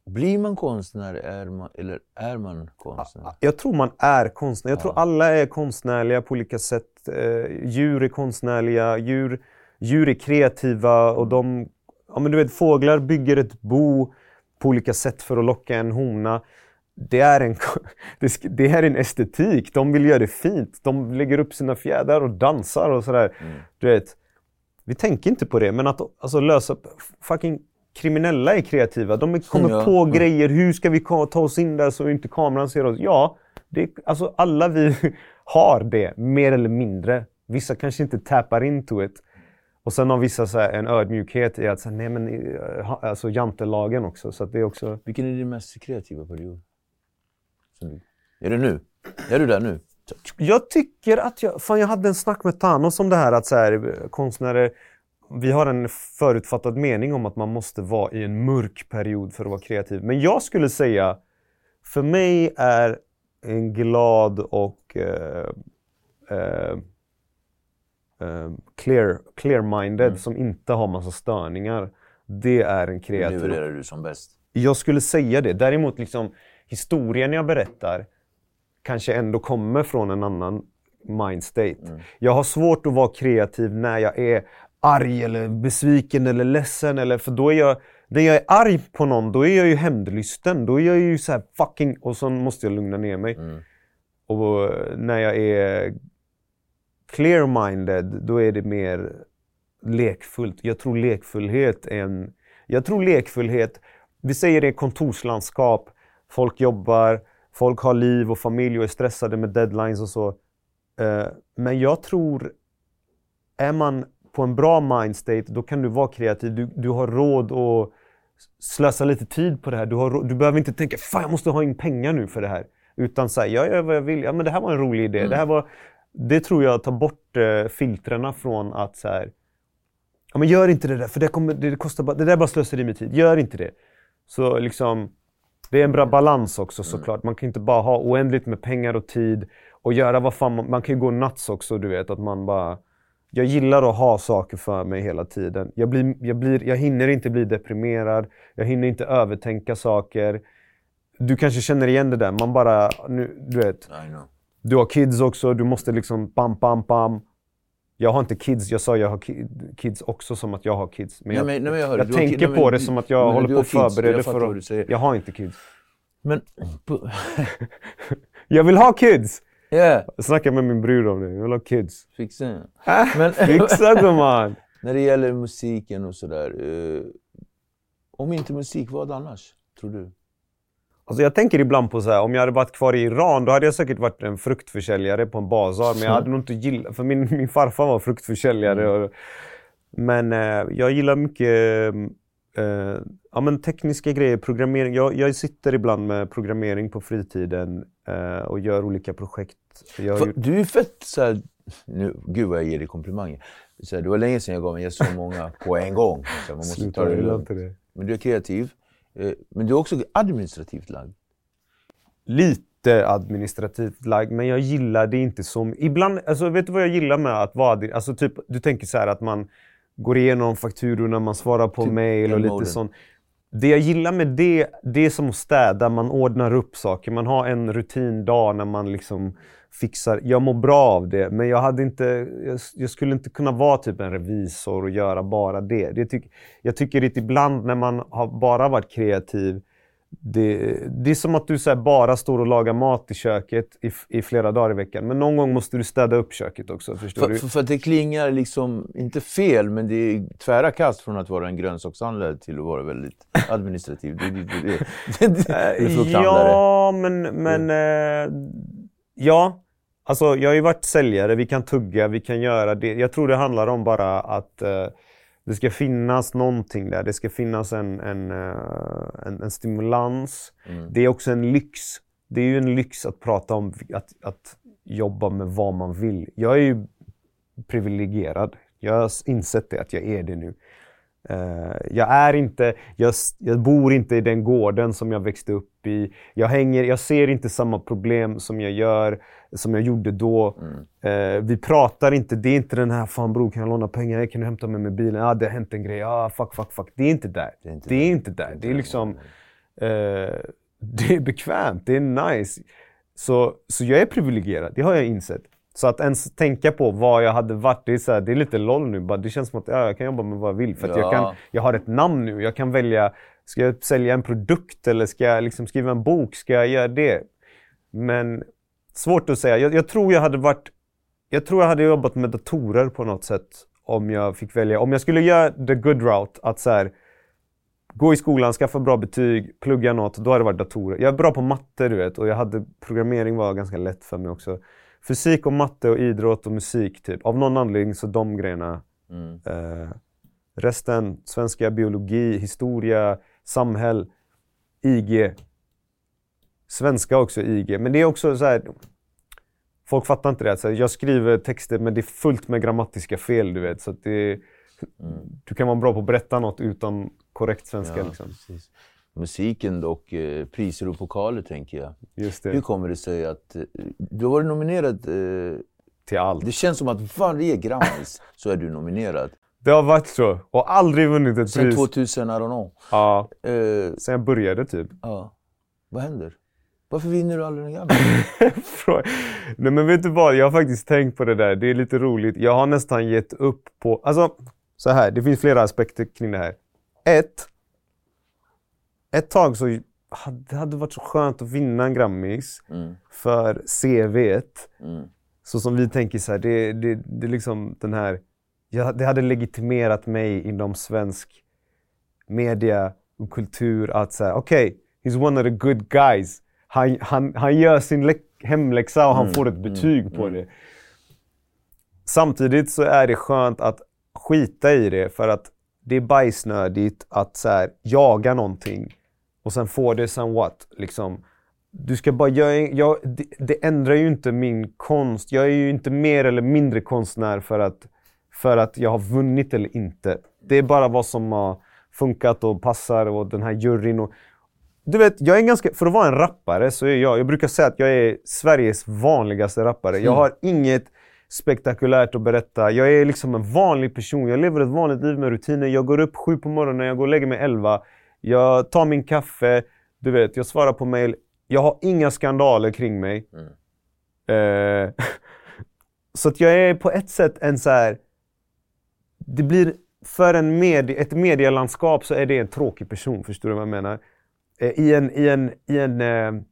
Blir man konstnär är man, eller är man konstnär? jag tror man är konstnär. Jag tror alla är konstnärliga på olika sätt. Eh, djur är konstnärliga, djur, djur är kreativa och de... Ja men du vet, fåglar bygger ett bo på olika sätt för att locka en hona. Det är en, det är en estetik. De vill göra det fint. De lägger upp sina fjädrar och dansar och sådär. Du vet, vi tänker inte på det, men att alltså, lösa... Fucking kriminella är kreativa. De kommer Ja. på grejer. Hur ska vi ta oss in där så inte kameran ser oss? Ja, det, alltså alla vi har det, mer eller mindre. Vissa kanske inte tappar into it. Och sen har vissa så här, en ödmjukhet i att säga, nej men, eh, alltså jantelagen också. Så att det är också... Vilken är din mest kreativa period? Är det nu? Är du där nu? Jag tycker att jag... Fan, jag hade en snack med Thanos om det här att så här, konstnärer... Vi har en förutfattad mening om att man måste vara i en mörk period för att vara kreativ. Men jag skulle säga, för mig är en glad och eh, eh, eh, clear, clear-minded som inte har massa störningar. Det är en kreativ... levererar du som bäst. Jag skulle säga det. Däremot liksom historien jag berättar kanske ändå kommer från en annan mindstate. Mm. Jag har svårt att vara kreativ när jag är arg eller besviken eller ledsen. Eller, för då är jag, när jag är arg på någon, då är jag ju hämndlysten. Då är jag ju så fucking... Och så måste jag lugna ner mig. Mm. Och när jag är clear-minded, då är det mer lekfullt. Jag tror lekfullhet är en... Jag tror lekfullhet, vi säger det kontorslandskap, folk jobbar, folk har liv och familj och är stressade med deadlines och så. Eh, men jag tror, är man på en bra mindstate, då kan du vara kreativ. Du, du har råd att slösa lite tid på det här. Du, har, du behöver inte tänka fan jag måste ha in pengar nu för det här. Utan säga, jag gör vad jag vill. Ja, men det här var en rolig idé. Mm. Det, här var, det tror jag tar bort eh, filtrerna från att så här, ja, men gör inte det där för det, kommer, det, kostar bara, det där är bara slöseri med tid. Gör inte det. Så liksom, det är en bra balans också mm. såklart. Man kan inte bara ha oändligt med pengar och tid och göra vad fan man, man kan ju gå nuts också, du vet. Att man bara... Jag gillar att ha saker för mig hela tiden. Jag, blir, jag, blir, jag hinner inte bli deprimerad. Jag hinner inte övertänka saker. Du kanske känner igen det där. Man bara... Nu, du vet. Du har kids också. Du måste liksom bam, bam, bam. Jag har inte kids. Jag sa jag har kids också som att jag har kids. Men jag, nej, nej, jag, jag tänker nej, på det som att jag håller på att förbereda för att... Jag har inte kids. Men... jag vill ha kids! Yeah. Jag snackar med min bror om det. Jag vill ha kids. Fixa. Men, Fixa gumman! När det gäller musiken och sådär. Eh, om inte musik, vad annars? Tror du? Alltså jag tänker ibland på så här, om jag hade varit kvar i Iran då hade jag säkert varit en fruktförsäljare på en bazar. Men jag hade nog inte gillat, för min, min farfar var fruktförsäljare. Mm. Och, men eh, jag gillar mycket eh, ja, men tekniska grejer, programmering. Jag, jag sitter ibland med programmering på fritiden eh, och gör olika projekt. För, du är fett så här, nu, gud vad jag ger dig komplimanger. Så här, det var länge sedan jag gav mig så många på en gång. Så man måste Sluta, ta det lugnt. Men du är kreativ. Eh, men du är också administrativt lagd. Lite administrativt lagd, men jag gillar det inte som... Ibland, alltså vet du vad jag gillar med att vara... Alltså typ, du tänker så här att man går igenom fakturorna, man svarar på typ mail och lite sånt. Det jag gillar med det, det är som att städa, man ordnar upp saker. Man har en rutindag när man liksom fixar. Jag mår bra av det, men jag, hade inte, jag, jag, skulle inte kunna vara typ en revisor och göra bara det. det tyck, jag tycker att ibland när man har bara varit kreativ det, det är som att du så bara står och lagar mat i köket i, i, flera dagar i veckan. Men någon gång måste du städa upp köket också. Förstår för, du? För, för, det klingar liksom, inte fel, men det är tvära kast från att vara en grönsakshandlare till att vara väldigt administrativ. Det, det, det, det, det ja, men... men äh, ja, alltså jag har ju varit säljare. Vi kan tugga, vi kan göra det. Jag tror det handlar om bara att äh, det ska finnas någonting där. Det ska finnas en, en, uh, en, en stimulans. Mm. Det är också en lyx. Det är ju en lyx att prata om att, att jobba med vad man vill. Jag är ju privilegierad. Jag har insett det, att jag är det nu. Uh, jag är inte, jag, jag, bor inte i den gården som jag växte upp i. Jag, hänger, jag ser inte samma problem som jag gör, som jag gjorde då. Mm. Uh, vi pratar inte, det är inte den här “Fan bror, kan jag låna pengar? Kan du hämta mig med bilen? Ah, det har hänt en grej. Ah, fuck, fuck, fuck. Det är inte där. Det är inte, det är, inte där. Det är liksom... Uh, det är bekvämt, det är nice. Så, så jag är privilegierad, det har jag insett. Så att ens tänka på vad jag hade varit, det är, så här, det är lite LOL nu. Bara, det känns som att ja, jag kan jobba med vad jag vill. För ja. jag, kan, jag har ett namn nu. Jag kan välja, ska jag sälja en produkt eller ska jag liksom skriva en bok? Ska jag göra det? Men svårt att säga. Jag, jag, tror jag hade varit... Jag tror jag hade jobbat med datorer på något sätt om jag fick välja. Om jag skulle göra the good route, att så här, gå i skolan, skaffa bra betyg, plugga något, då hade det varit datorer. Jag är bra på matte, du vet, och jag hade, programmering var ganska lätt för mig också fysik och matte och idrott och musik. Typ. Av någon anledning så de grejerna. Mm. Eh, resten, svenska, biologi, historia, samhäll, IG. Svenska också IG. Men det är också så här, Folk fattar inte det. Så jag skriver texter men det är fullt med grammatiska fel. Du vet. Så det, mm. Du kan vara bra på att berätta något utan korrekt svenska. Ja, liksom. Musiken och eh, priser och pokaler tänker jag. Just det. Hur kommer det sig att eh, du har varit nominerad eh, till allt? Det känns som att varje Grammis så är du nominerad. Det har varit så. Och aldrig vunnit ett Sen pris. 2000, I don't know. Ja, Eh, sen jag började typ. ja. Vad händer? Varför vinner du aldrig gamla? Frå- Nej men vet du vad, jag har faktiskt tänkt på det där. Det är lite roligt. Jag har nästan gett upp på... Alltså, så här, det finns flera aspekter kring det här. Ett. Ett tag så hade det hade varit så skönt att vinna en Grammis Mm. för CVt. Mm. Så som vi tänker så här, det, det, det är liksom den här... Jag, det hade legitimerat mig inom svensk media och kultur att säga okej, he's one of the good guys. Han, han, han gör sin lä- hemläxa och han får ett betyg på det. Samtidigt så är det skönt att skita i det för att det är bajsnödigt att så här, jaga någonting och sen få det sen what? Liksom, du ska bara, jag, jag, det, det ändrar ju inte min konst. Jag är ju inte mer eller mindre konstnär för att, för att jag har vunnit eller inte. Det är bara vad som har funkat och passar och den här juryn. Och, du vet, jag är ganska, för att vara en rappare så är jag, jag brukar säga att jag är Sveriges vanligaste rappare. Jag har inget spektakulärt att berätta. Jag är liksom en vanlig person. Jag lever ett vanligt liv med rutiner. Jag går upp sju på morgonen, jag går och lägger mig elva. Jag tar min kaffe, du vet, jag svarar på mail. Jag har inga skandaler kring mig. Eh, så att jag är på ett sätt en så här... Det blir, för en medie, ett medielandskap så är det en tråkig person, förstår du vad jag menar? Eh, I en, i en, i en eh,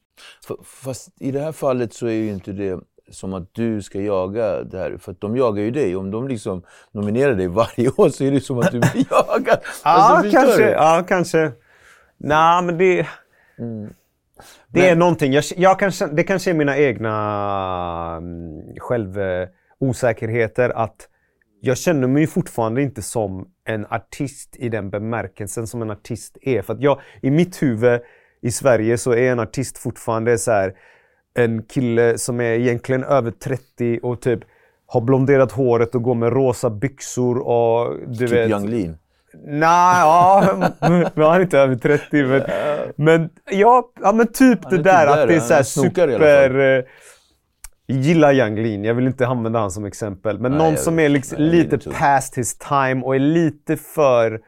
Fast i det här fallet så är ju inte det som att du ska jaga det här. För att de jagar ju dig. Om de liksom nominerar dig varje år så är det som att du blir jagad. Ja, kanske. Ja, kanske. Nej, men det... Det är någonting. Jag, jag kanske, det kanske är mina egna mm, självosäkerheter att jag känner mig fortfarande inte som en artist i den bemärkelsen som en artist är. För att jag, i mitt huvud i Sverige så är en artist fortfarande så här, en kille som är egentligen över 30 och typ har blonderat håret och går med rosa byxor och du Typ vet... Yung Lean. Nej, ja, men han är inte över 30. Men, men, ja, ja, men typ det är där typ att där, det är så här super... eh, gillar Yung Lean, jag vill inte använda han som exempel. Men Nej, någon som är liksom lite past his time och är lite för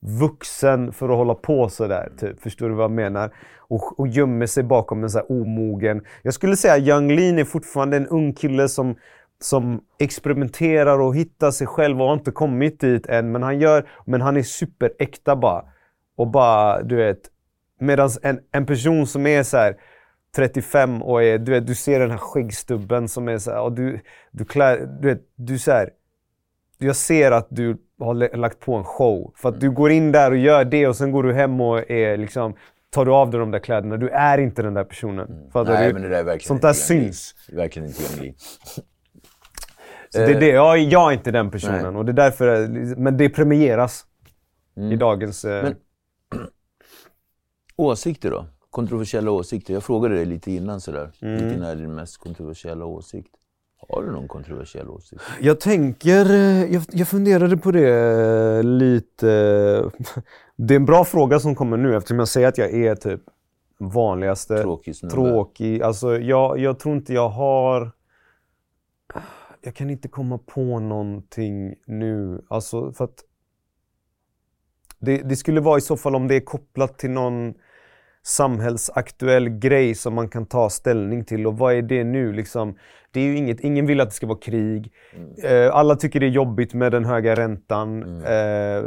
vuxen för att hålla på sådär. Typ. Förstår du vad jag menar? Och, och gömmer sig bakom en så här omogen... Jag skulle säga Yung Lean är fortfarande en ung kille som, som experimenterar och hittar sig själv och har inte kommit dit än. Men han, gör, men han är superäkta bara. Och bara, du vet... Medan en, en person som är så här 35 och är, du vet, du ser den här skäggstubben som är så här, och du, du klär, du vet, du så här, jag ser att du har lagt på en show. För att du går in där och gör det och sen går du hem och är liksom, tar du av dig de där kläderna. Du är inte den där personen. Fattar Nej, du? men det där är verkligen Sånt där inte syns. Det Verkligen inte. Så det är det. Jag, jag är inte den personen. Nej. Och det är därför, men det premieras i dagens... Eh, Men- Åsikter då? Kontroversiella åsikter. Jag frågade dig lite innan sådär. Mm. Vilken är din mest kontroversiella åsikt? Har du någon kontroversiell åsikt? Jag tänker, eh, jag, jag funderade på det eh, lite. Det är en bra fråga som kommer nu eftersom jag säger att jag är typ vanligaste. Tråkig snubbe. Tråkig. Alltså jag, jag tror inte jag har... Jag kan inte komma på någonting nu. Alltså för att... Det, det skulle vara i så fall om det är kopplat till någon samhällsaktuell grej som man kan ta ställning till. Och vad är det nu? Liksom, det är ju inget, ingen vill att det ska vara krig. Eh, alla tycker det är jobbigt med den höga räntan. Eh,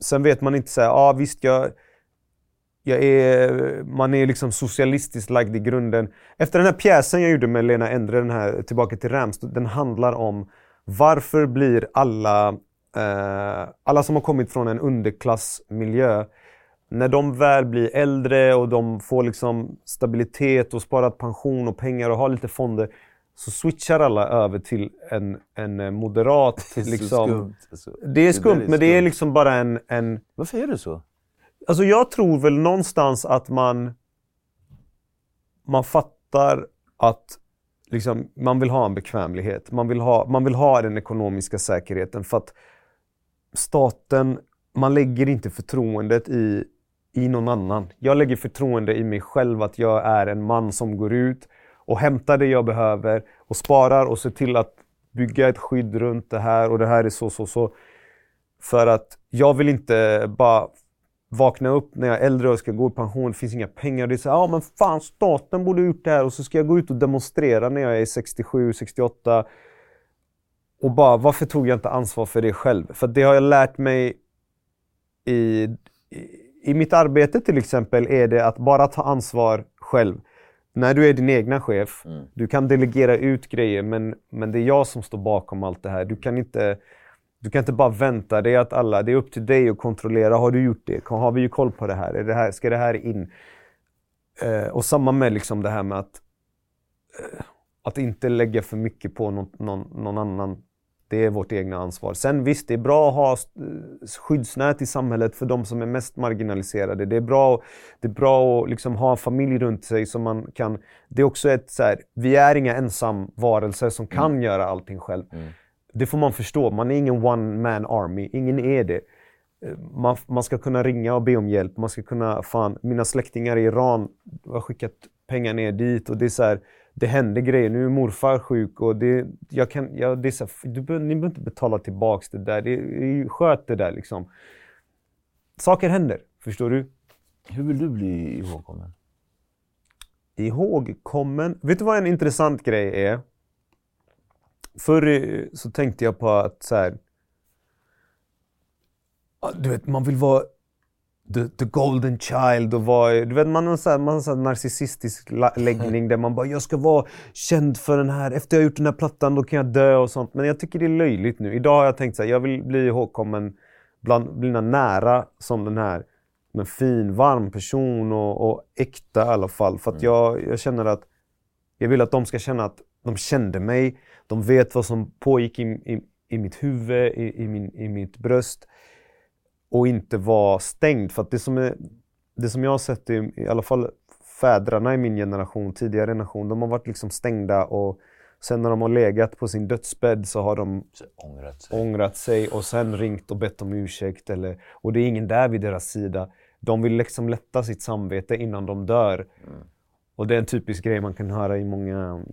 sen vet man inte så här, ja ah, visst jag, jag är, man är liksom socialistiskt lagd i grunden. Efter den här pjäsen jag gjorde med Lena Endre, den här Tillbaka till Rams, den handlar om varför blir alla, eh, alla som har kommit från en underklassmiljö, när de väl blir äldre och de får liksom stabilitet och sparat pension och pengar och har lite fonder, så switchar alla över till en, en eh, moderat... Det är liksom, skumt. Alltså, Det är skumt, men det är liksom bara en, en Varför är det så? Alltså jag tror väl någonstans att man man fattar att liksom, man vill ha en bekvämlighet. Man vill ha, man vill ha den ekonomiska säkerheten för att staten, man lägger inte förtroendet i, i någon annan. Jag lägger förtroende i mig själv att jag är en man som går ut och hämtar det jag behöver och sparar och ser till att bygga ett skydd runt det här och det här är så, så, så. För att jag vill inte bara vakna upp när jag är äldre och ska gå i pension, det finns inga pengar. Det är så ja men fan staten borde gjort det här och så ska jag gå ut och demonstrera när jag är 67, 68. Och bara, varför tog jag inte ansvar för det själv? För det har jag lärt mig i, i, i mitt arbete till exempel, är det att bara ta ansvar själv. När du är din egna chef, mm. du kan delegera ut grejer men, men det är jag som står bakom allt det här. Du kan inte du kan inte bara vänta. Det är att alla, det är upp till dig att kontrollera. Har du gjort det? Har vi ju koll på det här? Är det här ska det här in? Eh, och samma med liksom det här med att, eh, att inte lägga för mycket på någon, någon, någon, annan. Det är vårt egna ansvar. Sen visst, det är bra att ha eh, skyddsnät i samhället för de som är mest marginaliserade. Det är bra, det är bra att liksom ha en familj runt sig som man kan... Det är också ett så här, vi är inga ensamvarelser som kan mm. göra allting själv. Mm. Det får man förstå. Man är ingen one man army. Ingen är det. Eh, man, man, ska kunna ringa och be om hjälp. Man ska kunna, fan, mina släktingar i Iran har skickat pengar ner dit och det är så här, det händer grejer. Nu är morfar sjuk och det, jag kan, jag, det är så här, du, ni behöver inte betala tillbaks det där. Det, det, sköt det där liksom. Saker händer, förstår du? Hur vill du bli ihågkommen? Ihågkommen? Vet du vad en intressant grej är? Förr så tänkte jag på att så här, du vet, man vill vara the, the golden child och vara, du vet, man har en sån här, så narcissistisk läggning där man bara, jag ska vara känd för den här, efter jag gjort den här plattan då kan jag dö och sånt. Men jag tycker det är löjligt nu. Idag har jag tänkt så här, jag vill bli ihågkommen bland mina nära som den här en fin, varm person och, och äkta i alla fall. För att mm. jag, jag känner att jag vill att de ska känna att de kände mig. De vet vad som pågick i, i, i mitt huvud, i, i, min, i mitt bröst. Och inte vara stängd. För det som, är, det som jag har sett, i, i alla fall fäderna i min generation, tidigare generation, de har varit liksom stängda och sen när de har legat på sin dödsbädd så har de ångrat sig. ångrat sig och sen ringt och bett om ursäkt. Eller, och det är ingen där vid deras sida. De vill liksom lätta sitt samvete innan de dör. Mm. Och det är en typisk grej man kan höra i många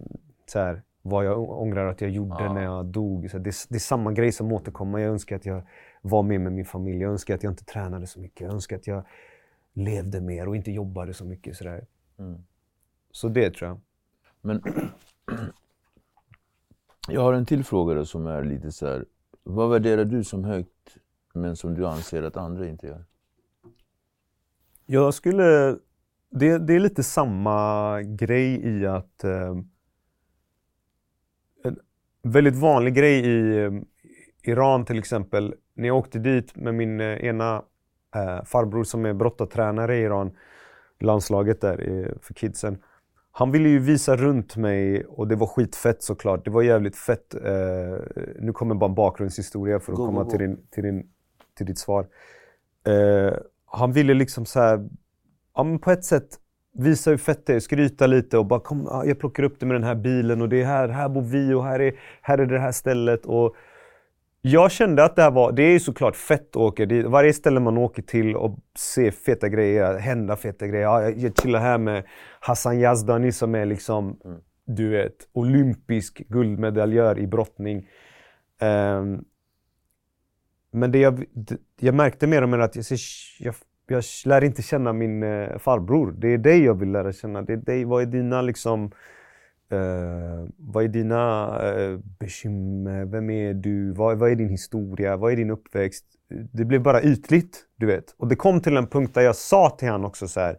så här, vad jag ångrar att jag gjorde ja. när jag dog. Så det, det, är samma grej som återkommer. Jag önskar att jag var med med min familj. Jag önskar att jag inte tränade så mycket. Jag önskar att jag levde mer och inte jobbade så mycket. Sådär. Mm. Så det tror jag. Men jag har en till fråga då, som är lite så här. Vad värderar du som högt men som du anser att andra inte gör? Jag skulle... Det, det är lite samma grej i att eh, väldigt vanlig grej i eh, Iran till exempel. När jag åkte dit med min eh, ena eh, farbror som är brottartränare i Iran, landslaget där för kidsen. Han ville ju visa runt mig och det var skitfett såklart. Det var jävligt fett. Eh, nu kommer bara en bakgrundshistoria för att go, komma go, go. Till, din, till, din, till ditt svar. Eh, han ville liksom så här, ja, men på ett sätt visa hur fett det är, skryta lite och bara kom, jag plockar upp det med den här bilen och det är här, här bor vi och här är, här är det här stället. Och jag kände att det här var, det är såklart fett att åka dit. Varje ställe man åker till och ser feta grejer, hända feta grejer. Ja, jag chillar här med Hassan Yazdani som är liksom, mm. du vet, olympisk guldmedaljör i brottning. Um, men det jag, jag märkte mer och mer att jag, jag jag lär inte känna min eh, farbror. Det är dig jag vill lära känna. Det är dig. Vad är dina liksom... Uh, vad är dina uh, bekymmer? Vem är du? Vad, vad är din historia? Vad är din uppväxt? Det blev bara ytligt, du vet. Och det kom till en punkt där jag sa till honom också så här.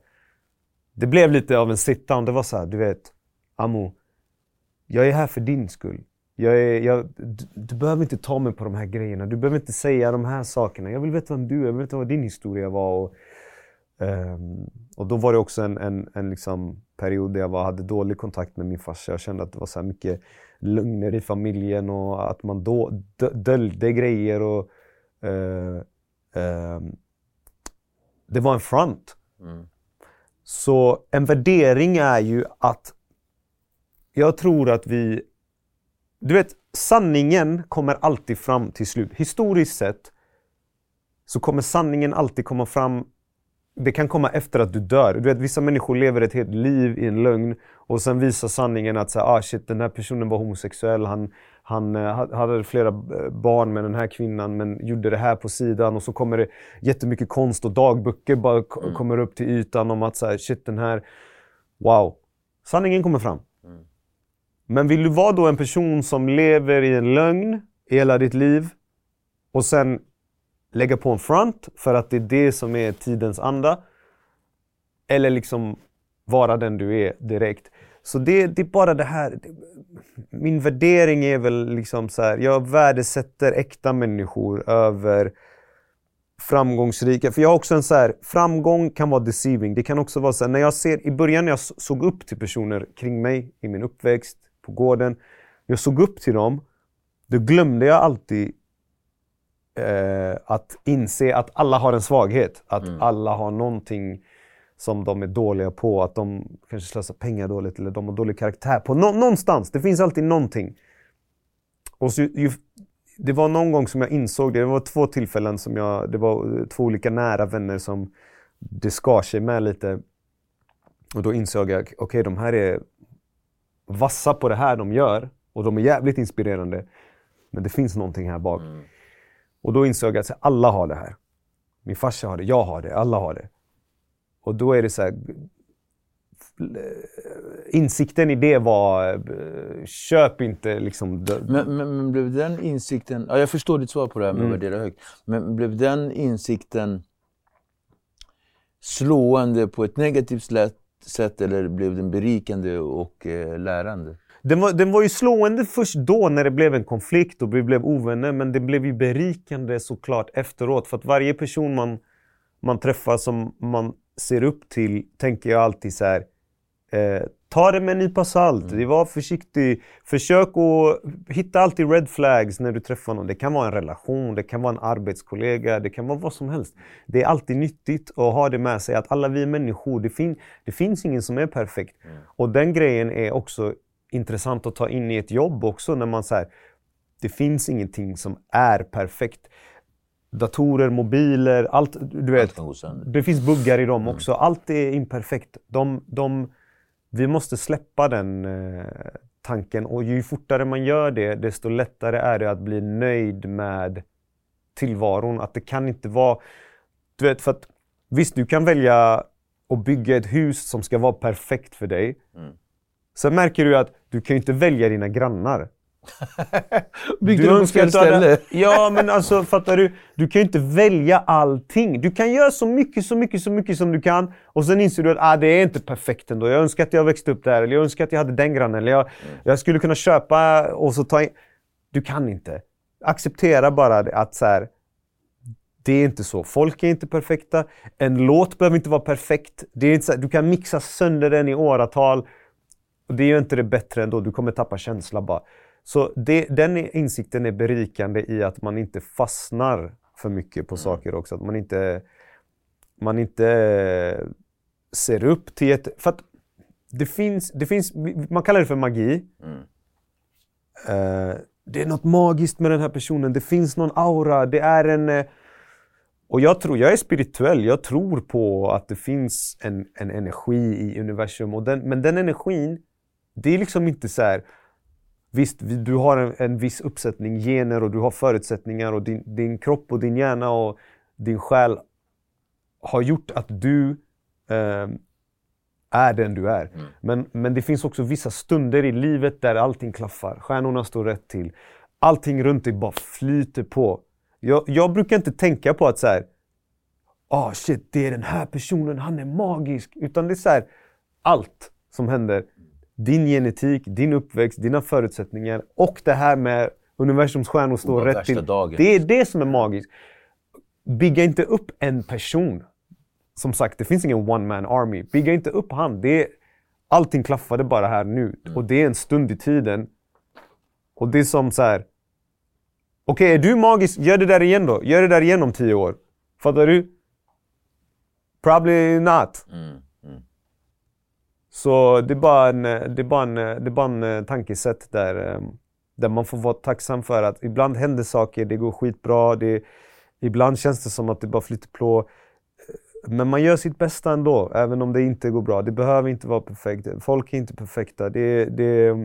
Det blev lite av en sit-down. Det var så här, du vet. Amo, jag är här för din skull. Jag är, jag, du, du, behöver inte ta mig på de här grejerna. Du behöver inte säga de här sakerna. Jag vill veta vem du är. Jag vill veta vad din historia var. Och, um, och då var det också en, en, en liksom period där jag var, hade dålig kontakt med min farsa. Jag kände att det var så mycket lögner i familjen och att man då döljde grejer. Och, uh, um, det var en front. Mm. Så en värdering är ju att jag tror att vi du vet, sanningen kommer alltid fram till slut. Historiskt sett så kommer sanningen alltid komma fram. Det kan komma efter att du dör. Du vet, vissa människor lever ett helt liv i en lögn och sen visar sanningen att så, ah, shit, den här personen var homosexuell. Han, han eh, hade flera eh, barn med den här kvinnan men gjorde det här på sidan och så kommer det jättemycket konst och dagböcker bara mm. kommer upp till ytan om att så här, shit den här, wow. Sanningen kommer fram. Mm. Men vill du vara då en person som lever i en lögn hela ditt liv och sen lägga på en front för att det är det som är tidens anda. Eller liksom vara den du är direkt. Så det, det är bara det här. Min värdering är väl liksom så här, jag värdesätter äkta människor över framgångsrika. För jag har också en så här, framgång kan vara deceiving. Det kan också vara så här, när jag ser, i början när jag såg upp till personer kring mig i min uppväxt, på gården. Jag såg upp till dem. Då glömde jag alltid eh, att inse att alla har en svaghet. Att mm. alla har någonting som de är dåliga på. Att de kanske slösar pengar dåligt eller de har dålig karaktär på nå någonstans. Det finns alltid någonting. Och så, ju, det var någon gång som jag insåg det. Det var två tillfällen som jag... Det var två olika nära vänner som det skar sig med lite. Och då insåg jag, okej okay, de här är vassa på det här de gör. Och de är jävligt inspirerande. Men det finns någonting här bak. Mm. Och då insåg jag att alla har det här. Min farsa har det, jag har det, alla har det. Och då är det så här, Insikten i det var, köp inte liksom... Men, men, men, blev den insikten, ja, jag förstår ditt svar på det här med mm. att värdera högt. Men blev den insikten slående på ett negativt sätt eller blev den berikande och eh, lärande? Den var, den var ju slående först då när det blev en konflikt och vi blev ovänner. Men det blev ju berikande såklart efteråt. För att varje person man, man träffar som man ser upp till tänker jag alltid så här. Eh, ta det med en nypa salt. Mm. Var försiktig. Försök att hitta alltid red flags när du träffar någon. Det kan vara en relation, det kan vara en arbetskollega, det kan vara vad som helst. Det är alltid nyttigt att ha det med sig att alla vi är människor. Det, fin det finns ingen som är perfekt. Mm. Och den grejen är också intressant att ta in i ett jobb också när man säger det finns ingenting som är perfekt. Datorer, mobiler, allt. Du vet, det finns buggar i dem mm. också. Allt är imperfekt. De, de, vi måste släppa den eh, tanken och ju fortare man gör det, desto lättare är det att bli nöjd med tillvaron. Att det kan inte vara... Du vet, för att visst, du kan välja att bygga ett hus som ska vara perfekt för dig. Mm. Sen märker du att du kan ju inte välja dina grannar. Byggde du på fel ställe? ja, men alltså fattar du? Du kan ju inte välja allting. Du kan göra så mycket, så mycket, så mycket som du kan och sen inser du att ah, det är inte perfekt ändå. Jag önskar att jag växte upp där, eller jag önskar att jag hade den grannen, eller jag, mm. jag skulle kunna köpa och så ta in... Du kan inte. Acceptera bara att så här, det är inte så. Folk är inte perfekta. En låt behöver inte vara perfekt. Det är inte så här, du kan mixa sönder den i åratal. Och det gör inte det bättre ändå. Du kommer tappa känsla bara. Så det, den insikten är berikande i att man inte fastnar för mycket på mm. saker också. Att man inte, man inte ser upp till ett... För att det finns, det finns, man kallar det för magi. Mm. Uh, det är något magiskt med den här personen. Det finns någon aura. Det är en... Uh, och jag tror, jag är spirituell. Jag tror på att det finns en, en energi i universum. Och den, men den energin det är liksom inte så här, Visst, du har en, en viss uppsättning gener och du har förutsättningar och din, din kropp och din hjärna och din själ har gjort att du eh, är den du är. Mm. Men, men det finns också vissa stunder i livet där allting klaffar. Stjärnorna står rätt till. Allting runt dig bara flyter på. Jag, jag brukar inte tänka på att så här, oh shit, det är den här personen, han är magisk. Utan det är så här, allt som händer din genetik, din uppväxt, dina förutsättningar och det här med universums stjärnor står rätt till. Dagen. Det är det som är magiskt. Bygga inte upp en person. Som sagt, det finns ingen one man army. Bygga inte upp han. Det är, allting klaffade bara här nu. Mm. Och det är en stund i tiden. Och det är som så här. Okej, okay, är du magisk? Gör det där igen då. Gör det där igen om tio år. Fattar du? Probably not. Mm. Så det är bara en, det bara en, det bara en eh, tankesätt där, ehm, där man får vara tacksam för att ibland händer saker, det går skitbra, det, ibland känns det som att det bara flyter på. Eh, men man gör sitt bästa ändå, även om det inte går bra. Det behöver inte vara perfekt. Folk är inte perfekta. Det, det,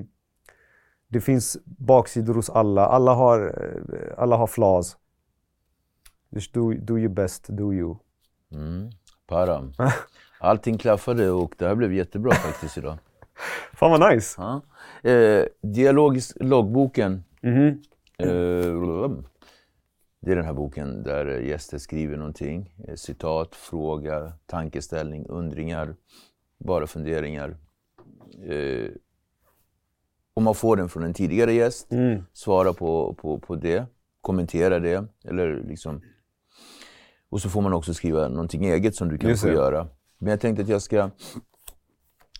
det finns baksidor hos alla. Alla har, eh, alla har flaws. Just do, do your best, do you. Mm. Param. Allting klaffade och det här blev jättebra faktiskt idag. Fan vad nice! Ja. Eh, dialogisk loggboken. Mhm. Eh, det är den här boken där gäster skriver någonting. Eh, citat, fråga, tankeställning, undringar, bara funderingar. Eh, om man får den från en tidigare gäst, Mm. svara på, på, på det, kommentera det. Eller liksom. Och så får man också skriva någonting eget som du kan få göra. Men jag tänkte att jag ska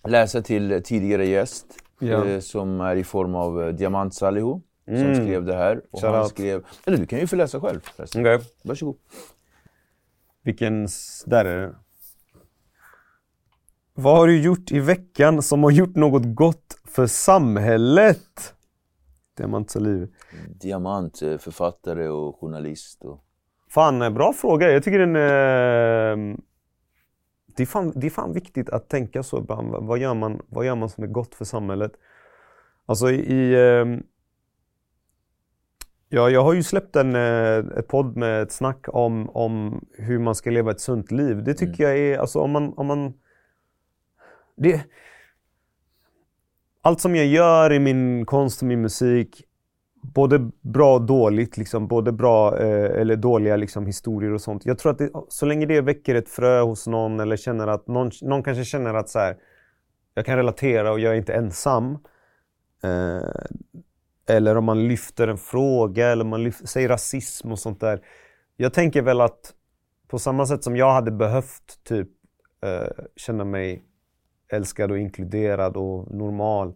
läsa till tidigare gäst Ja. eh, som är i form av eh, Diamant Salihu som Mm. skrev det här. Och han skrev, eller du kan ju få läsa själv förresten. Okej. Varsågod. Vilken... Där är det. Vad har du gjort i veckan som har gjort något gott för samhället? Diamant Saliv. Diamant, författare och journalist. Och... Fan, bra fråga. Jag tycker den... Eh, det, är fan, det är fan viktigt att tänka så. ibland. Vad- gör man, vad gör man som är gott för samhället? Alltså i... ehm, ja, jag har ju släppt en eh, ett podd med ett snack om, om hur man ska leva ett sunt liv. Det tycker jag är... Alltså om man... Om man det, allt som jag gör i min konst och min musik både bra och dåligt, liksom, både bra eh, eller dåliga liksom, historier och sånt. Jag tror att det, så länge det väcker ett frö hos någon eller känner att någon, någon kanske känner att så här, jag kan relatera och jag är inte ensam. Eh, eller om man lyfter en fråga eller man lyfter, säger rasism och sånt där. Jag tänker väl att på samma sätt som jag hade behövt typ eh, känna mig älskad och inkluderad och normal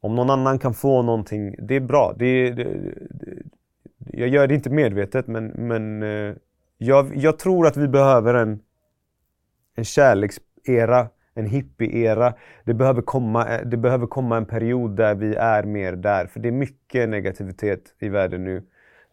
om någon annan kan få någonting, det är bra. Det, det, det, jag gör det inte medvetet men, men eh, jag, jag tror att vi behöver en, en kärleksera, en hippie-era. Det behöver, komma, eh, det behöver komma en period där vi är mer där. För det är mycket negativitet i världen nu.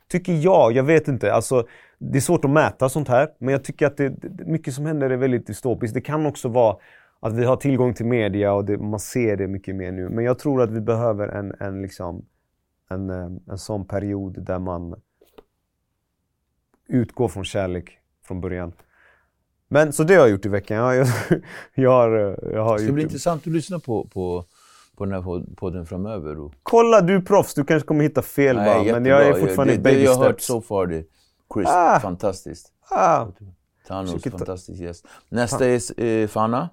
Tycker jag, jag vet inte. Alltså, det är svårt att mäta sånt här. Men jag tycker att det, mycket som händer är väldigt dystopiskt. Det kan också vara att vi har tillgång till media och det, man ser det mycket mer nu. Men jag tror att vi behöver en, en, liksom, en, eh, en sån period där man utgår från kärlek från början. Men så det har jag gjort i veckan. Jag, jag, jag har, eh, jag har Det ska gjort intressant att lyssna på, på, på den här pod- podden framöver. Och... Kolla, du är proffs. Du kanske kommer hitta fel bara. Men jag är fortfarande i det, baby det jag har hört so far, det Chris, Ah. fantastiskt. Ah, Thanos, fantastisk gäst. Nästa är eh, Fanna.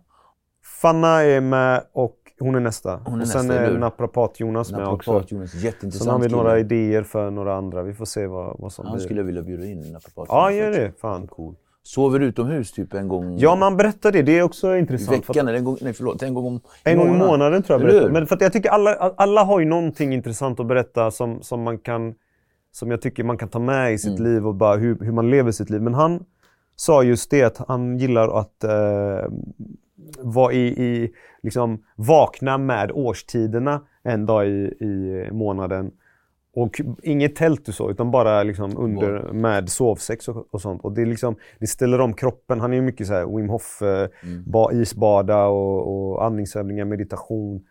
Fanna är med och hon är nästa. Hon är och sen nästa, är? Naprapat-Jonas med också. Jonas, Sen jätteintressant har vi några idéer för några andra. Vi får se vad, vad som Han blir. skulle jag vilja bjuda in, naprapat Ja, gör det. Fan. Cool. Sover utomhus typ en gång Ja, man berättar det. Det är också intressant. veckan, eller en gång, nej förlåt, en gång om En gång i månaden tror jag berättar. Men för att jag tycker alla, alla har ju någonting intressant att berätta som, som man kan som jag tycker man kan ta med i sitt Mm. liv och bara hur, hur man lever sitt liv. Men han sa just det att han gillar att eh, vara i, i liksom vakna med årstiderna en dag i, i månaden. Och inget tält och så, utan bara liksom under med sovsex och, och sånt. Och det, liksom, det ställer om kroppen. Han är ju mycket så här Wim Hof, eh, ba, isbada och, och andningsövningar, meditation.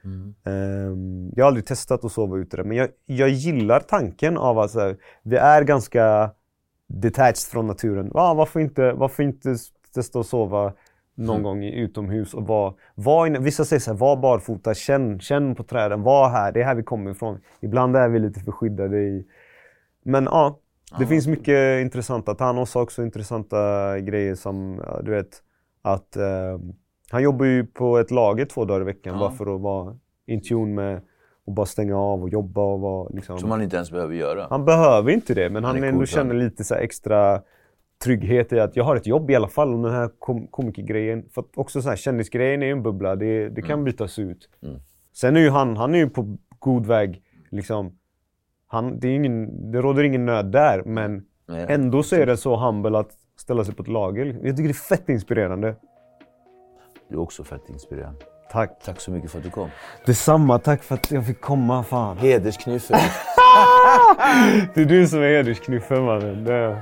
Ehm, jag har aldrig testat att sova ute där, men jag, jag gillar tanken av att här, vi är ganska detached från naturen. Ja, varför, inte, varför inte testa att sova någon gång i utomhus och vara... Var inne, vissa säger så här, var barfota, känn, känn på träden, var här, det är här vi kommer ifrån. Ibland är vi lite för skyddade i... Men ja, det finns mycket intressanta. Thanos har också intressanta grejer som, du vet, att eh, han jobbar ju på ett lager två dagar i veckan Ja. bara för att vara in tune med och bara stänga av och jobba och vara liksom... Som man inte ens behöver göra. Han behöver inte det, men han, Han är ändå känner han. lite så extra trygghet i att jag har ett jobb i alla fall. Och den här kom komikergrejen. För att också så här, kändisgrejen är ju en bubbla. Det, det kan bytas ut. Mm. Sen är ju han, han är ju på god väg. Liksom, han, det, är ingen, det råder ingen nöd där, men Nej. ändå så är det så humble att ställa sig på ett lager. Jag tycker det är fett inspirerande. Du är också fett inspirerande. Tack. Tack så mycket för att du kom. Detsamma, tack för att jag fick komma. Fan. Hedersknyffel. Det är du som är hedersknyffen mannen. Det